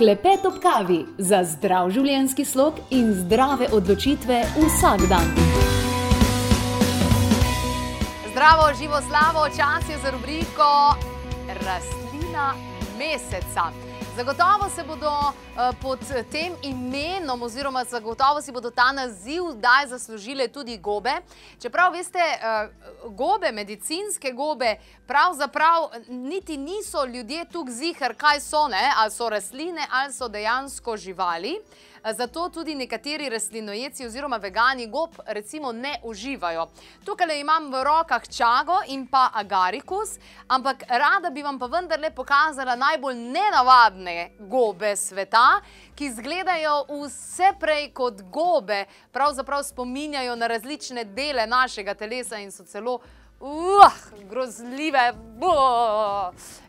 Klepet ob kavi za zdrav življenjski slog in zdrave odločitve vsak dan. Zdravo, živo slavo, čas je za rubriko Rastlina meseca. Zagotovo se bodo uh, pod tem imenom, oziroma zagotovo si bodo ta naziv zdaj zaslužile tudi gobe. Čeprav veste, uh, gobe, medicinske gobe, pravzaprav niti niso ljudje tukaj zihar, kaj so, ne? ali so rastline, ali so dejansko živali. Zato tudi nekateri rastlinojeci oziroma vegani gob recimo ne uživajo. Tukaj imam v rokah čago in pa agarikus, ampak rada bi vam pa vendarle pokazala najbolj nenavadne gobe sveta, ki izgledajo vse prej kot gobe, pravzaprav spominjajo na različne dele našega telesa in so celo Uh, grozljive.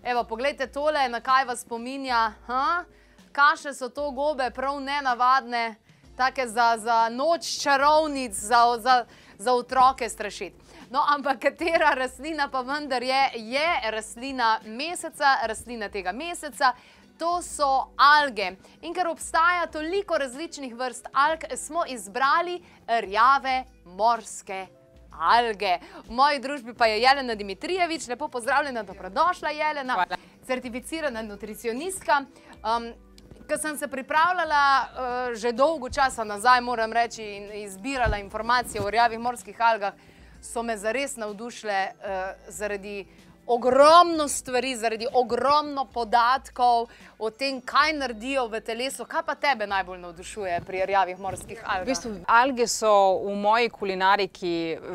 Evo, poglejte tole, na kaj vas spominja. Ha? Kaše so to gobe, prav ne navadne, take za, za noč čarovnic, za, za, za otroke strašiti. No, ampak katera rastlina pa vendar je, je rastlina meseca, rastlina tega meseca. To so alge. In ker obstaja toliko različnih vrst alg, smo izbrali rjave morske alge. V moji družbi pa je Jelena Dimitrijevič, lepo pozdravljena, dobrodošla Jelena, Hvala. certificirana nutricionistka. Um, Ko sem se pripravljala uh, že dolgo časa nazaj, moram reči, in izbirala informacije o rjavih morskih algah, so me zares navdušile uh, zaradi ogromno stvari, zaradi ogromno podatkov o tem, kaj naredijo v telesu. Kaj pa tebe najbolj navdušuje pri rjavih morskih algah? V bistvu, alge so v moji kulinariki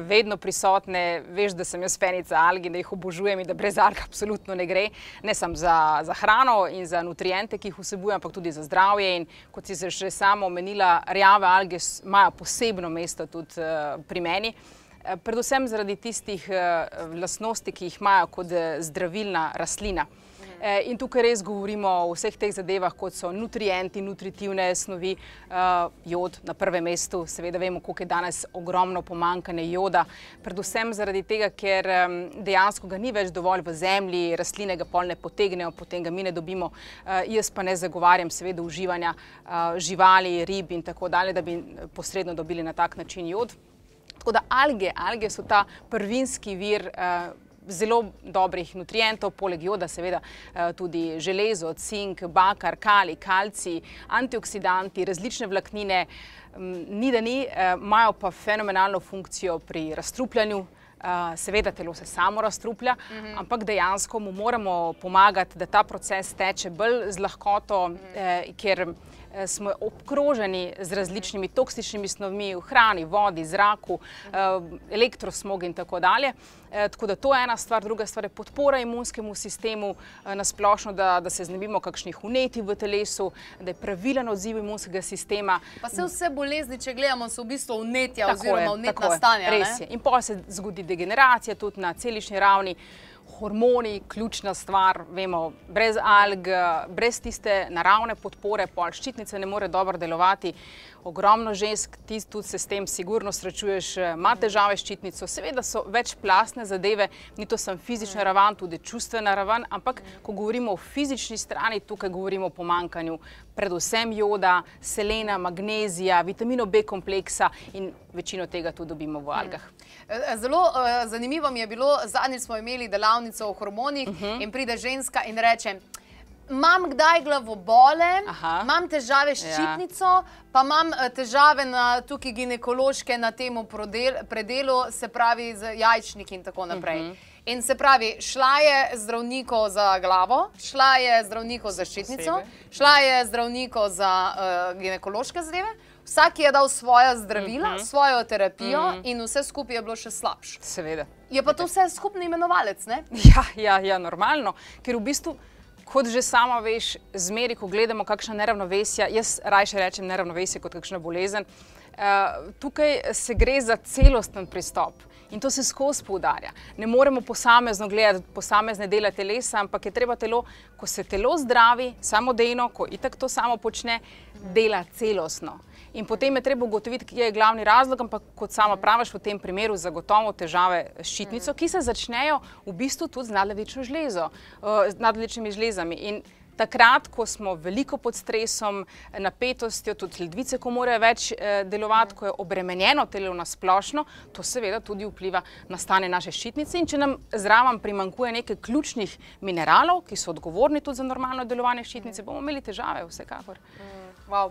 vedno prisotne. Veš, da sem jaz penica algi, da jih obožujem in da brez alg absolutno ne gre. Ne samo za, za hrano in za nutriente, ki jih vsebujem, ampak tudi za zdravje. In kot si že sama omenila, rjave alge imajo posebno mesto tudi uh, pri meni. Eh, predvsem zaradi tistih eh, lastnosti, ki jih imajo kot eh, zdravilna rastlina. In tukaj res govorimo o vseh teh zadevah, kot so nutrienti, nutritivne snovi, jod na prvem mestu. Seveda vemo, koliko je danes ogromno pomankanje joda, predvsem zaradi tega, ker dejansko ga ni več dovolj v zemlji, rastline ga pol ne potegnejo, potem ga mi ne dobimo. Jaz pa ne zagovarjam seveda uživanja živali, rib in tako dalje, da bi posredno dobili na tak način jod. Tako da alge, alge so ta prvinski vir uh, zelo dobrih nutrientov, poleg joda, seveda uh, tudi železo, cink, bakar, kali, kalci, antioksidanti, različne vlaknine. Um, ni da ni, uh, imajo pa fenomenalno funkcijo pri razstrupljanju. Uh, seveda, telo se samo razstruplja, mhm. -huh. ampak dejansko mu moramo pomagati, da ta proces teče bolj z lahkoto, uh -huh. eh, ker Eh, smo obkroženi z različnimi toksičnimi snovmi v hrani, vodi, zraku, eh, elektrosmog in tako dalje. Eh, tako da to je ena stvar, druga stvar je podpora imunskemu sistemu na splošno, da, da se znebimo kakšnih uneti v telesu, da je pravilen odziv imunskega sistema. Pa se vse bolezni, če gledamo, so v bistvu unetja oziroma unetna stanja. Res je. In pa se zgodi degeneracija tudi na celični ravni hormoni, ključna stvar, vemo, brez alg, brez tiste naravne podpore, pol ščitnice ne more dobro delovati. Ogromno žensk, ti tudi se s tem sigurno srečuješ, ima težave s ščitnico. Seveda so večplastne zadeve, ni to samo fizična raven, tudi čustvena raven, ampak ko govorimo o fizični strani, tukaj govorimo o pomankanju predvsem joda, selena, magnezija, vitamino B kompleksa in večino tega tudi dobimo v algah. Eh, zelo uh, zanimivo mi je bilo, zadnjič smo imeli delavnico o hormonih uh mhm. -huh. in pride ženska in reče, imam kdaj glavobole, Aha. imam težave s ja. ščitnico, ja. pa imam uh, težave na tukaj ginekološke na tem predelu, se pravi z jajčniki in tako naprej. Uh mhm. -huh. In se pravi, šla je zdravniku za glavo, šla je zdravniku za ščitnico, šla je zdravniku za uh, ginekološke zadeve. Vsak je dal svoja zdravila, mm -hmm. svojo terapijo mm -hmm. in vse skupaj je bilo še slabše. Seveda. Je pa to vse skupni imenovalec, ne? Ja, ja, ja, normalno. Ker v bistvu, kot že sama veš, zmeri, ko gledamo kakšna neravnovesja, jaz rajše rečem neravnovesje kot kakšna bolezen, uh, tukaj se gre za celosten pristop. In to se skozi poudarja. Ne moremo posamezno gledati posamezne dele telesa, ampak je treba telo, ko se telo zdravi, samodejno, ko itak to samo počne, dela celostno. In potem je treba ugotoviti, kje je glavni razlog, ampak kot sama praviš, v tem primeru zagotovo težave s ščitnico, ki se začnejo v bistvu tudi z nadlevično žlezo, uh, z nadlevičnimi žlezami. In takrat, ko smo veliko pod stresom, napetostjo, tudi ledvice, ko morajo več eh, delovati, ko je obremenjeno telo na splošno, to seveda tudi vpliva na stanje naše ščitnice. In če nam zraven primankuje nekaj ključnih mineralov, ki so odgovorni tudi za normalno delovanje ščitnice, bomo imeli težave, vsekakor. Wow.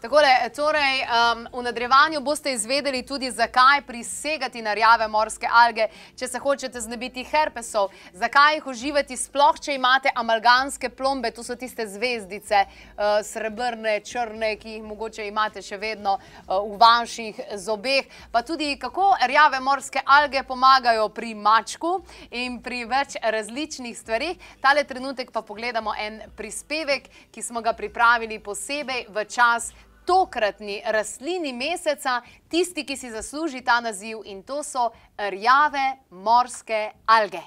Takole, torej, um, v nadaljevanju boste izvedeli tudi, zakaj prisegati na rjave morske alge, če se hočete znebiti herpesov, zakaj jih uživati, sploh če imate amalganske plombe, tu so tiste zvezdice, uh, srebrne, črne, ki jih mogoče imate še vedno uh, v vaših zobeh, pa tudi kako rjave morske alge pomagajo pri mačku in pri več različnih stvarih. Tale trenutek pa pogledamo en prispevek, ki smo ga pripravili posebej v čas tokratni rastlini meseca, tisti, ki si zasluži ta naziv in to so rjave morske alge.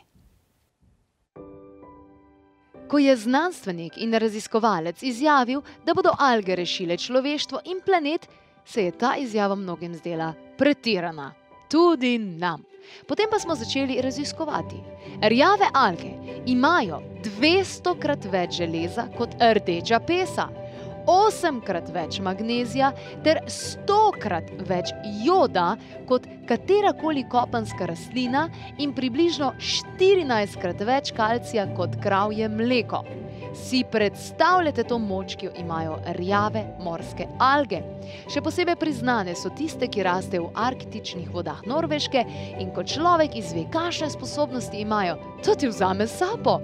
Ko je znanstvenik in raziskovalec izjavil, da bodo alge rešile človeštvo in planet, se je ta izjava mnogim zdela pretirana. Tudi nam. Potem pa smo začeli raziskovati. Rjave alge imajo 200 krat več železa kot rdeča pesa osemkrat več magnezija ter stokrat več joda kot katerakoli kopenska rastlina in približno 14 krat več kalcija kot kravje mleko. Si predstavljate to moč, ki jo imajo rjave morske alge? Še posebej priznane so tiste, ki rastejo v arktičnih vodah Norveške in ko človek izve, kakšne sposobnosti imajo, to ti vzame sapo.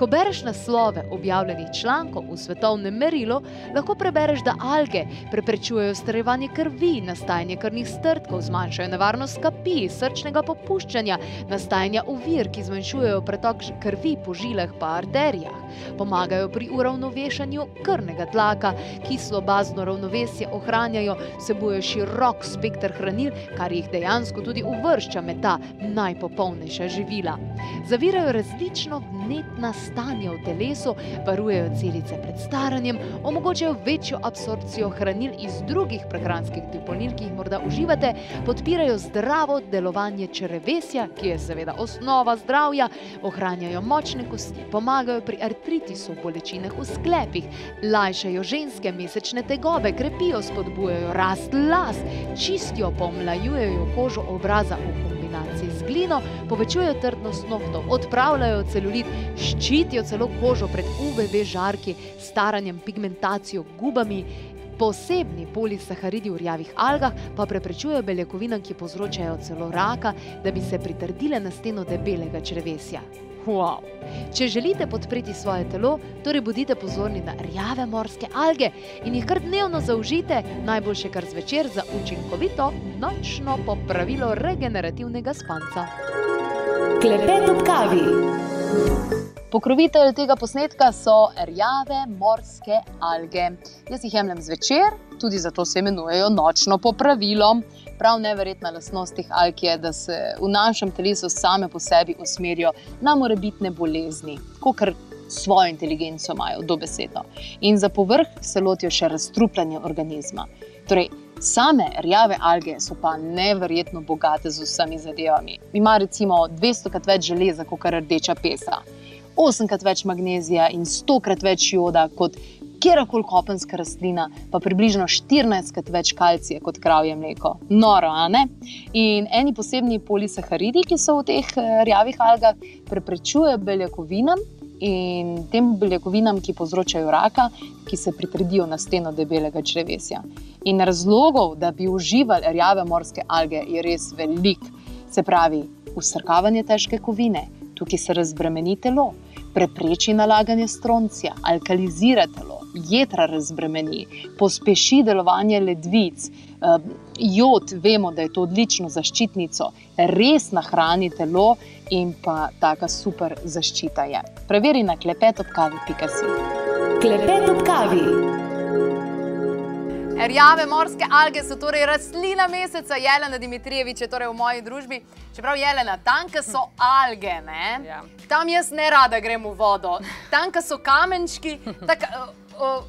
Ko bereš naslove objavljenih člankov v svetovnem merilu, lahko prebereš, da alge preprečujejo starevanje krvi, nastajanje krvnih strtkov, zmanjšajo nevarnost kapi, srčnega popuščanja, nastajanja uvir, ki zmanjšujejo pretok krvi po žilah pa arterijah. Pomagajo pri uravnovešanju krvnega tlaka, kislo bazno ravnovesje ohranjajo, vsebujejo širok spektr hranil, kar jih dejansko tudi uvršča med ta najpopolnejša živila. Zavirajo različno vnetna stanja v telesu, varujejo celice pred staranjem, omogočajo večjo absorpcijo hranil iz drugih prehranskih dopolnil, ki jih morda uživate, podpirajo zdravo delovanje črevesja, ki je seveda osnova zdravja, ohranjajo močne kosti, pomagajo pri artritisu, bolečinah v sklepih, lajšajo ženske mesečne tegobe, krepijo, spodbujajo rast las, čistijo, pomlajujejo kožo obraza v kombinaciji z glino, povečujejo trdnost nohtov, odpravljajo celulit, ščitijo celo kožo pred UVB žarki, staranjem, pigmentacijo, gubami. Posebni polisaharidi v rjavih algah pa preprečujejo beljakovinam, ki povzročajo celo raka, da bi se pritrdile na steno debelega črevesja. Wow. Če želite podpreti svoje telo, torej bodite pozorni na rjave morske alge in jih kar dnevno zaužite, najboljše kar zvečer za učinkovito nočno popravilo regenerativnega spanca. Klepet ob kavi. Pokrovitelj tega posnetka so rjave morske alge. Jaz jih jemljem zvečer, tudi zato se imenujejo nočno popravilo prav neverjetna lastnost teh alk je, da se v našem telesu same po sebi usmerijo na morebitne bolezni, kot svojo inteligenco imajo, dobesedno. In za povrh se lotijo še razstrupljanja organizma. Torej, same rjave alge so pa neverjetno bogate z vsemi zadevami. Ima recimo 200 krat več železa kot rdeča pesa. 8 krat več magnezija in 100 krat več joda kot kjerkoli kopenska rastlina, pa približno 14 krat več kalcija kot kravje mleko. Noro, a ne? In eni posebni polisaharidi, ki so v teh eh, rjavih algah, preprečujejo beljakovinam. In tem beljakovinam, ki povzročajo raka, ki se pritrdijo na steno debelega črevesja. In razlogov, da bi uživali rjave morske alge, je res velik. Se pravi, usrkavanje težke kovine, tukaj se razbremeni telo, prepreči nalaganje stroncija, alkalizira telo, jedra razbremeni, pospeši delovanje ledvic. Ehm, jod, vemo, da je to odlično zaščitnico, res nahrani telo in pa taka super zaščita je. Preveri na klepetopkavi.si. Klepet ob kavi. Rjave morske alge so torej rastlina meseca, Jelena Dimitrijevič je torej v moji družbi. Čeprav Jelena, tanke so alge, ne? Ja. Tam jaz ne rada grem v vodo. Tanke so kamenčki, tak, uh,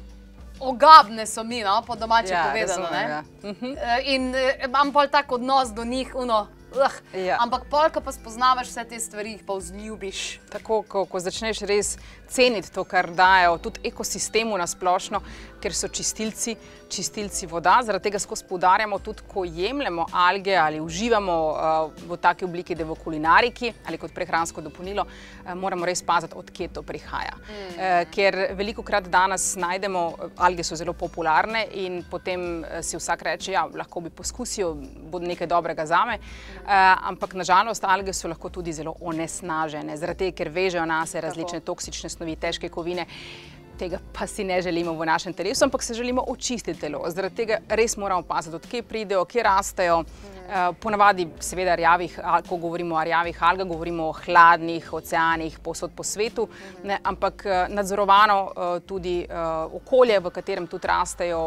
ogabne so mi, no, po domače ja, povedano, ne? Ja. Uh -huh. In uh, imam pol tak odnos do njih, uno, uh. ja. ampak polka pa spoznavaš vse te stvari, pa vzljubiš. Tako, ko, ko začneš res ceniti to, kar dajo tudi ekosistemu na splošno, ker so čistilci, čistilci voda. Zaradi tega skozi poudarjamo tudi, ko jemljemo alge ali uživamo uh, v taki obliki, da v kulinariki ali kot prehransko dopolnilo, uh, moramo res paziti, odkje to prihaja. Mm. Uh, ker veliko krat danes najdemo, alge so zelo popularne in potem si vsak reče, ja, lahko bi poskusil, bo nekaj dobrega zame, uh, ampak nažalost alge so lahko tudi zelo onesnažene, zaradi tega, ker vežejo na se različne Tako. toksične snovi, težke kovine. Tega pa si ne želimo v našem telesu, ampak se želimo očistiti telo. Zaradi tega res moramo paziti, odkje pridejo, kje rastejo. Mm. Ponavadi, seveda, rjavih, ko govorimo o rjavih algah, govorimo o hladnih oceanih posod po svetu, ne, ampak eh, nadzorovano eh, tudi okolje, v katerem tudi rastejo,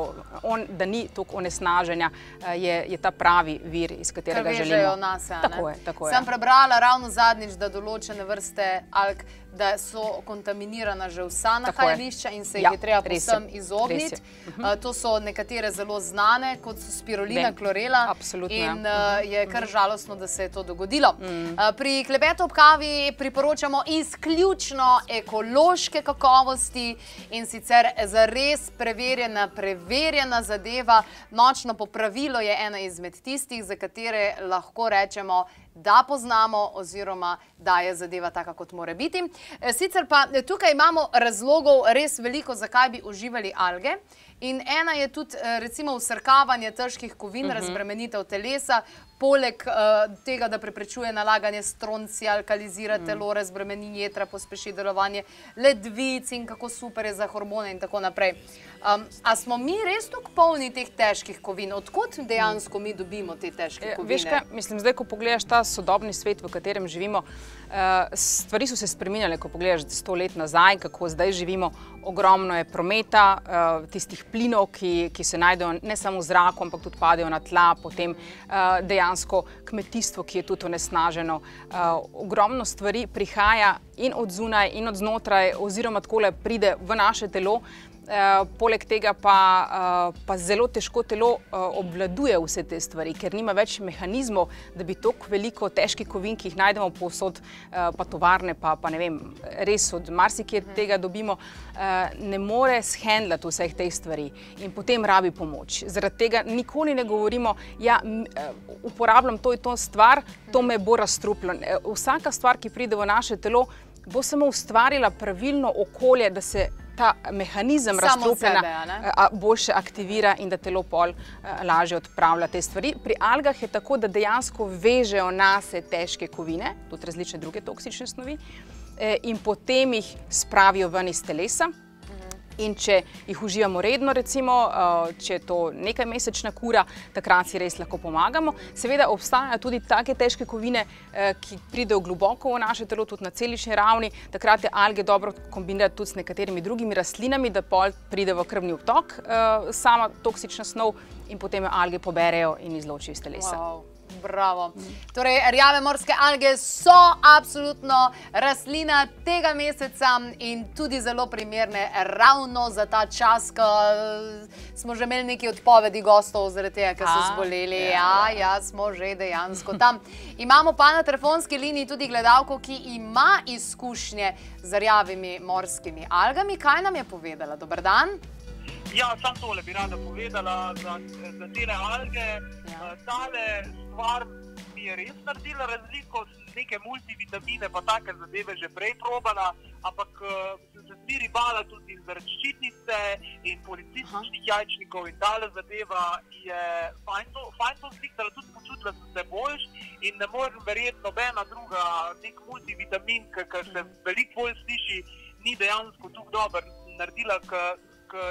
on, da ni toliko onesnaženja, je, je ta pravi vir, iz katerega želimo. Nas, ja, tako je, tako je. Sem prebrala ravno zadnjič, da določene vrste alg da so kontaminirana že vsa nahajališča in se jih ja, je treba povsem izogniti. Uh, to so nekatere zelo znane, kot so spirulina, klorela. Absolutno. Ja. In uh, je kar žalostno, da se je to dogodilo. Mm. Uh, pri klebetu ob kavi priporočamo izključno ekološke kakovosti in sicer za res preverjena, preverjena zadeva. Nočno popravilo je ena izmed tistih, za katere lahko rečemo, da poznamo oziroma da je zadeva taka, kot mora biti. E, sicer pa tukaj imamo razlogov res veliko, zakaj bi uživali alge. In ena je tudi eh, recimo usrkavanje težkih kovin, uh mhm. -huh. razbremenitev telesa, poleg uh, tega, da preprečuje nalaganje stronci, alkalizira uh mhm. -huh. telo, razbremeni jedra, pospeši delovanje ledvic in kako super je za hormone in tako naprej. Um, a smo mi res tako polni teh težkih kovin? Odkot dejansko mi dobimo te težke e, kovine? Veš kaj, mislim, zdaj, ko pogledaš ta sodobni svet, v katerem živimo, stvari so se spreminjale, ko pogledaš sto let nazaj, kako zdaj živimo, ogromno je prometa, uh, tistih plinov, ki, ki se najdejo ne samo v zraku, ampak tudi padejo na tla, potem uh, dejansko kmetijstvo, ki je tudi onesnaženo. Ogromno stvari prihaja in od zunaj, in od znotraj, oziroma tako le pride v naše telo. Eh, poleg tega pa, uh, pa zelo težko telo uh, obvladuje vse te stvari, ker nima več mehanizmov, da bi toliko veliko težkih kovin, ki jih najdemo povsod, uh, pa tovarne, pa, pa ne vem, res od marsikje mhm. tega dobimo, ne more shendlati vseh teh stvari in potem rabi pomoč. Zaradi tega nikoli ne govorimo, ja, uporabljam to in to stvar, to me bo razstruplo. Vsaka stvar, ki pride v naše telo, bo samo ustvarila pravilno okolje, da se ta mehanizem razstrupljena boljše aktivira in da telo pol lažje odpravlja te stvari. Pri algah je tako, da dejansko vežejo nase težke kovine, tudi različne druge toksične snovi, e, in potem jih spravijo ven iz telesa. In če jih uživamo redno, recimo, eh, če je to nekaj mesečna kura, takrat si res lahko pomagamo. Seveda obstajajo tudi take težke kovine, eh, ki pridejo globoko v naše telo, tudi na celični ravni. Takrat je alge dobro kombinirati tudi s nekaterimi drugimi rastlinami, da pol pride v krvni obtok eh, sama toksična snov in potem jo alge poberejo in izločijo iz telesa. Wow. Bravo. Torej, rjave morske alge so absolutno rastlina tega meseca in tudi zelo primerne ravno za ta čas, ko smo že imeli nekaj odpovedi gostov zaradi tega, ker so zboleli. Ja, ja, ja, smo že dejansko tam. Imamo pa na telefonski liniji tudi gledalko, ki ima izkušnje z rjavimi morskimi algami. Kaj nam je povedala? Dobar dan. Ja, sam tole bi rada povedala za, za te alge. Ja. Tale stvar mi je res naredila razliko, neke multivitamine, pa take zadeve že prej probala, ampak sem se zbiri bala tudi zaradi ščitnice in policističnih jajčnikov in tale zadeva je fajn to, fajn to sliktala, tudi počutila sem se boljš in ne morem verjeti nobena druga, nek multivitamin, ker se veliko bolj sliši, ni dejansko tukaj dober. Naredila, ker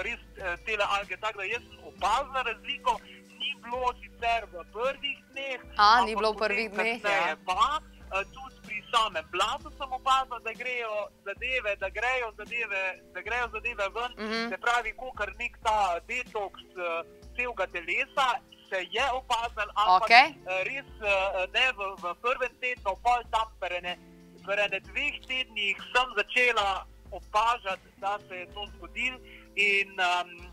res eh, tele alge, tako da jaz sem opazila razliko, bilo sicer v prvih dneh. A, ni bilo v prvih dneh. Ja. Pa, uh, tudi pri samem blatu sem opazil, da grejo zadeve, da grejo zadeve, da grejo zadeve ven. Mm -hmm. Se pravi, kot nek ta detoks uh, celega telesa. Se je opazil, ampak okay. uh, res ne v, v prvem tednu, pol tam, prene, prene dveh tednih sem začela opažati, da se je to zgodilo in um,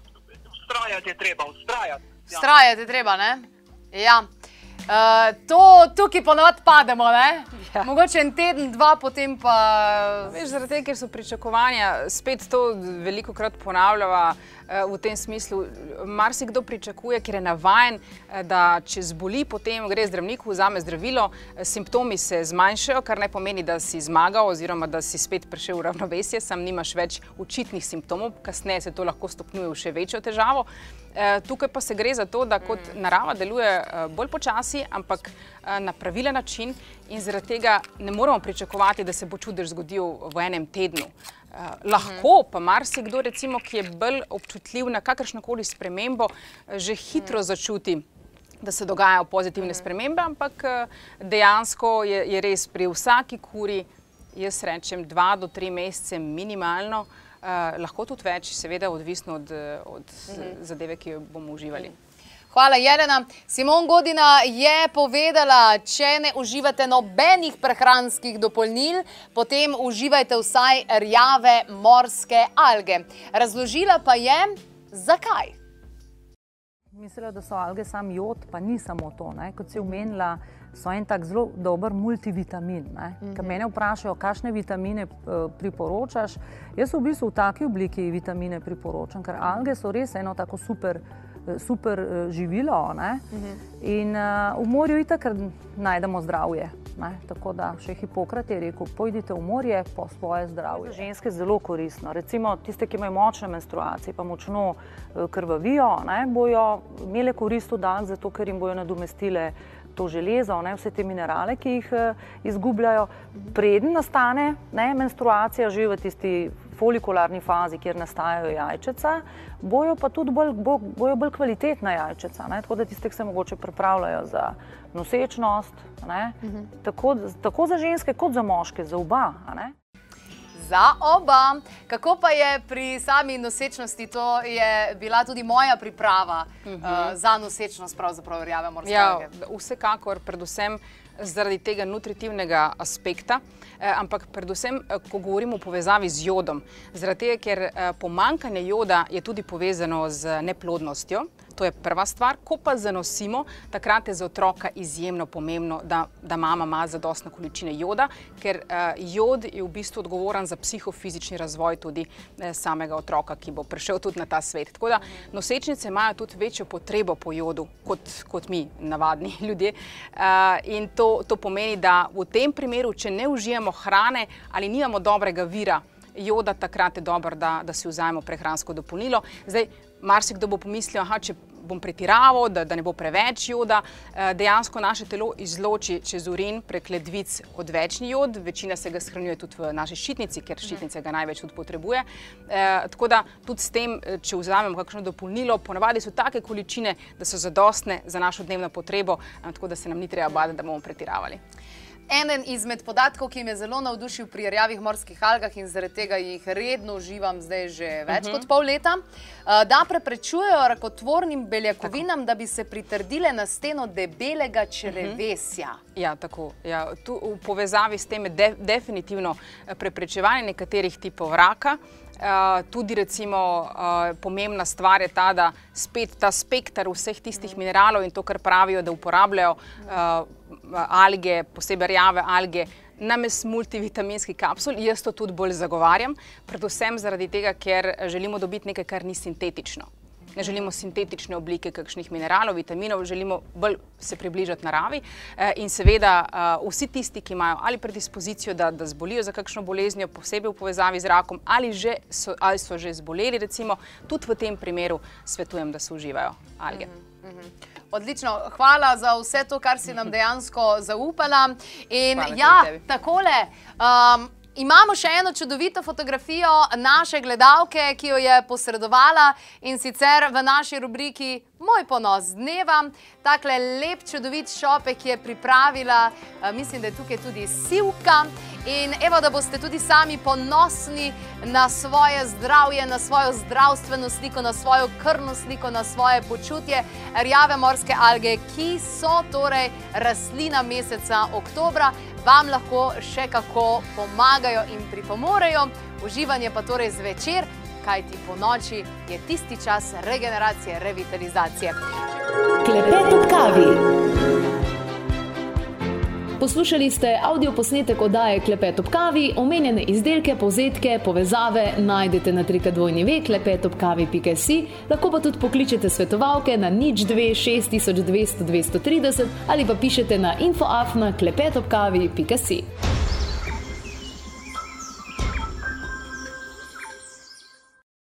ustrajati je treba, ustrajati. Strajati je treba, ne? Ja. Uh, to tukaj ponovadi pademo, ne? Ja. Mogoče en teden, dva, potem pa. Veš, zaradi tega, ker so pričakovanja, spet to veliko krat ponavljava uh, v tem smislu. Marsikdo pričakuje, ker je navaden, uh, da če zboli, potem gre zdravniku, vzame zdravilo, uh, simptomi se zmanjšajo, kar ne pomeni, da si zmagal oziroma da si spet prišel v ravnovesje, sam nimaš več očitnih simptomov, kasneje se to lahko stopnjuje v še večjo težavo. Eh, tukaj pa se gre za to, da kot narava deluje eh, bolj počasi, ampak eh, na pravilen način in zaradi tega ne moramo pričakovati, da se bo čudež zgodil v enem tednu. Lahko pa marsikdo, recimo, ki je bolj občutljiv na kakršnokoli spremembo, že hitro začuti, da se dogajajo pozitivne spremembe, ampak dejansko je res pri vsaki kuri, jaz rečem, dva do tri mesece minimalno, Uh, lahko tudi več, seveda, odvisno od, od uh mhm. zadeve, ki jo bomo uživali. Hvala, Jelena. Simon Godina je povedala, če ne uživate nobenih prehranskih dopolnil, potem uživajte vsaj rjave morske alge. Razložila pa je, zakaj. Mislila, da so alge sam jod, pa ni samo to. Ne? Kot si umenila, so en tak zelo dober multivitamin. Mm -hmm. Ker mene vprašajo, kakšne vitamine uh, priporočaš. Jaz v bistvu v taki obliki vitamine priporočam, ker alge so res eno tako super, super uh, živilo. Mm -hmm. In uh, v morju itak najdemo zdravje. Ne? Tako da še Hipokrat je rekel, pojdite v morje po svoje zdravje. Za ženske je zelo koristno. Recimo tiste, ki imajo močne menstruacije, pa močno krvavijo, ne? bojo imele korist v dan, zato ker jim bojo nadomestile to železo, ne, vse te minerale, ki jih uh, izgubljajo, preden nastane ne, menstruacija, že v tisti folikularni fazi, kjer nastajajo jajčeca, bojo pa tudi bolj, bo, bojo bolj kvalitetna jajčeca, ne, tako da tiste, ki se mogoče pripravljajo za nosečnost, ne, uh mhm. -huh. tako, tako za ženske kot za moške, za oba. Za oba. Kako pa je pri sami nosečnosti, to je bila tudi moja priprava uh -huh. uh, za nosečnost, pravzaprav verjame morske. Ja, vsekakor, predvsem zaradi tega nutritivnega aspekta, eh, ampak predvsem, eh, ko govorimo o povezavi z jodom. Zaradi tega, ker eh, pomankanje joda je tudi povezano z neplodnostjo, To je prva stvar. Ko pa zanosimo, takrat je za otroka izjemno pomembno, da, da mama ima zadostne količine joda, ker uh, jod je v bistvu odgovoren za psihofizični razvoj tudi uh, samega otroka, ki bo prišel tudi na ta svet. Tako da nosečnice imajo tudi večjo potrebo po jodu, kot, kot mi, navadni ljudje. Uh, in to, to pomeni, da v tem primeru, če ne užijemo hrane ali nimamo dobrega vira, joda, takrat je dobro, da, da si vzajemo prehransko dopolnilo. Zdaj, marsikdo bo pomislil, da če bom pretiraval, da, da ne bo preveč joda, eh, dejansko naše telo izloči čez urin prek ledvic odvečni jod, večina se ga shranjuje tudi v naši ščitnici, ker ščitnica ga največ tudi potrebuje. E, tako da tudi s tem, eh, če vzamemo kakšno dopolnilo, ponavadi so take količine, da so zadostne za našo dnevno potrebo, tako da se nam ni treba bati, da bomo pretiravali. Enen izmed podatkov, ki me je zelo navdušil pri rjavih morskih algah in zaradi tega jih redno uživam zdaj že več uh -huh. kot pol leta, eh, da preprečujejo rakotvornim beljakovinam, tako. da bi se pritrdile na steno debelega črevesja. Uh -huh. Ja, tako. Ja, tu v povezavi s tem je de definitivno eh, preprečevanje nekaterih tipov raka. Uh, tudi recimo uh, pomembna stvar je ta, da spet ta spektr vseh tistih -huh. mineralov in to, kar pravijo, da uporabljajo uh, alge, posebej rjave alge, namest multivitaminskih kapsul. Jaz to tudi bolj zagovarjam, predvsem zaradi tega, ker želimo dobiti nekaj, kar ni sintetično. Ne želimo sintetične oblike kakšnih mineralov, vitaminov, želimo bolj se približati naravi. Eh, in seveda eh, vsi tisti, ki imajo ali predispozicijo, da, da zbolijo za kakšno boleznjo, posebej v povezavi z rakom, ali, že so, ali so že zboleli, recimo, tudi v tem primeru svetujem, da se uživajo alge. Mm -hmm. Odlično, hvala za vse to, kar si nam dejansko zaupala. In hvala ja, takole. Um, Imamo še eno čudovito fotografijo naše gledalke, ki jo je posredovala in sicer v naši rubriki Moj ponos dneva. Takle lep, čudovit šopek je pripravila, mislim, da je tukaj tudi Sivka. In evo, da boste tudi sami ponosni na svoje zdravje, na svojo zdravstveno sliko, na svojo krvno sliko, na svoje počutje. Rjave morske alge, ki so torej rastlina meseca oktobra, vam lahko še kako pomagajo in pripomorejo. Uživanje pa torej zvečer, kajti po noči je tisti čas regeneracije, revitalizacije. Klepet ob kavi. Poslušali ste avdio posnetek oddaje Klepet ob kavi, omenjene izdelke, povzetke, povezave najdete na trikadvojni ve klepetobkavi.si, lahko pa tudi pokličete svetovalke na nič 2 6200 230 ali pa pišete na infoafna klepetobkavi.si.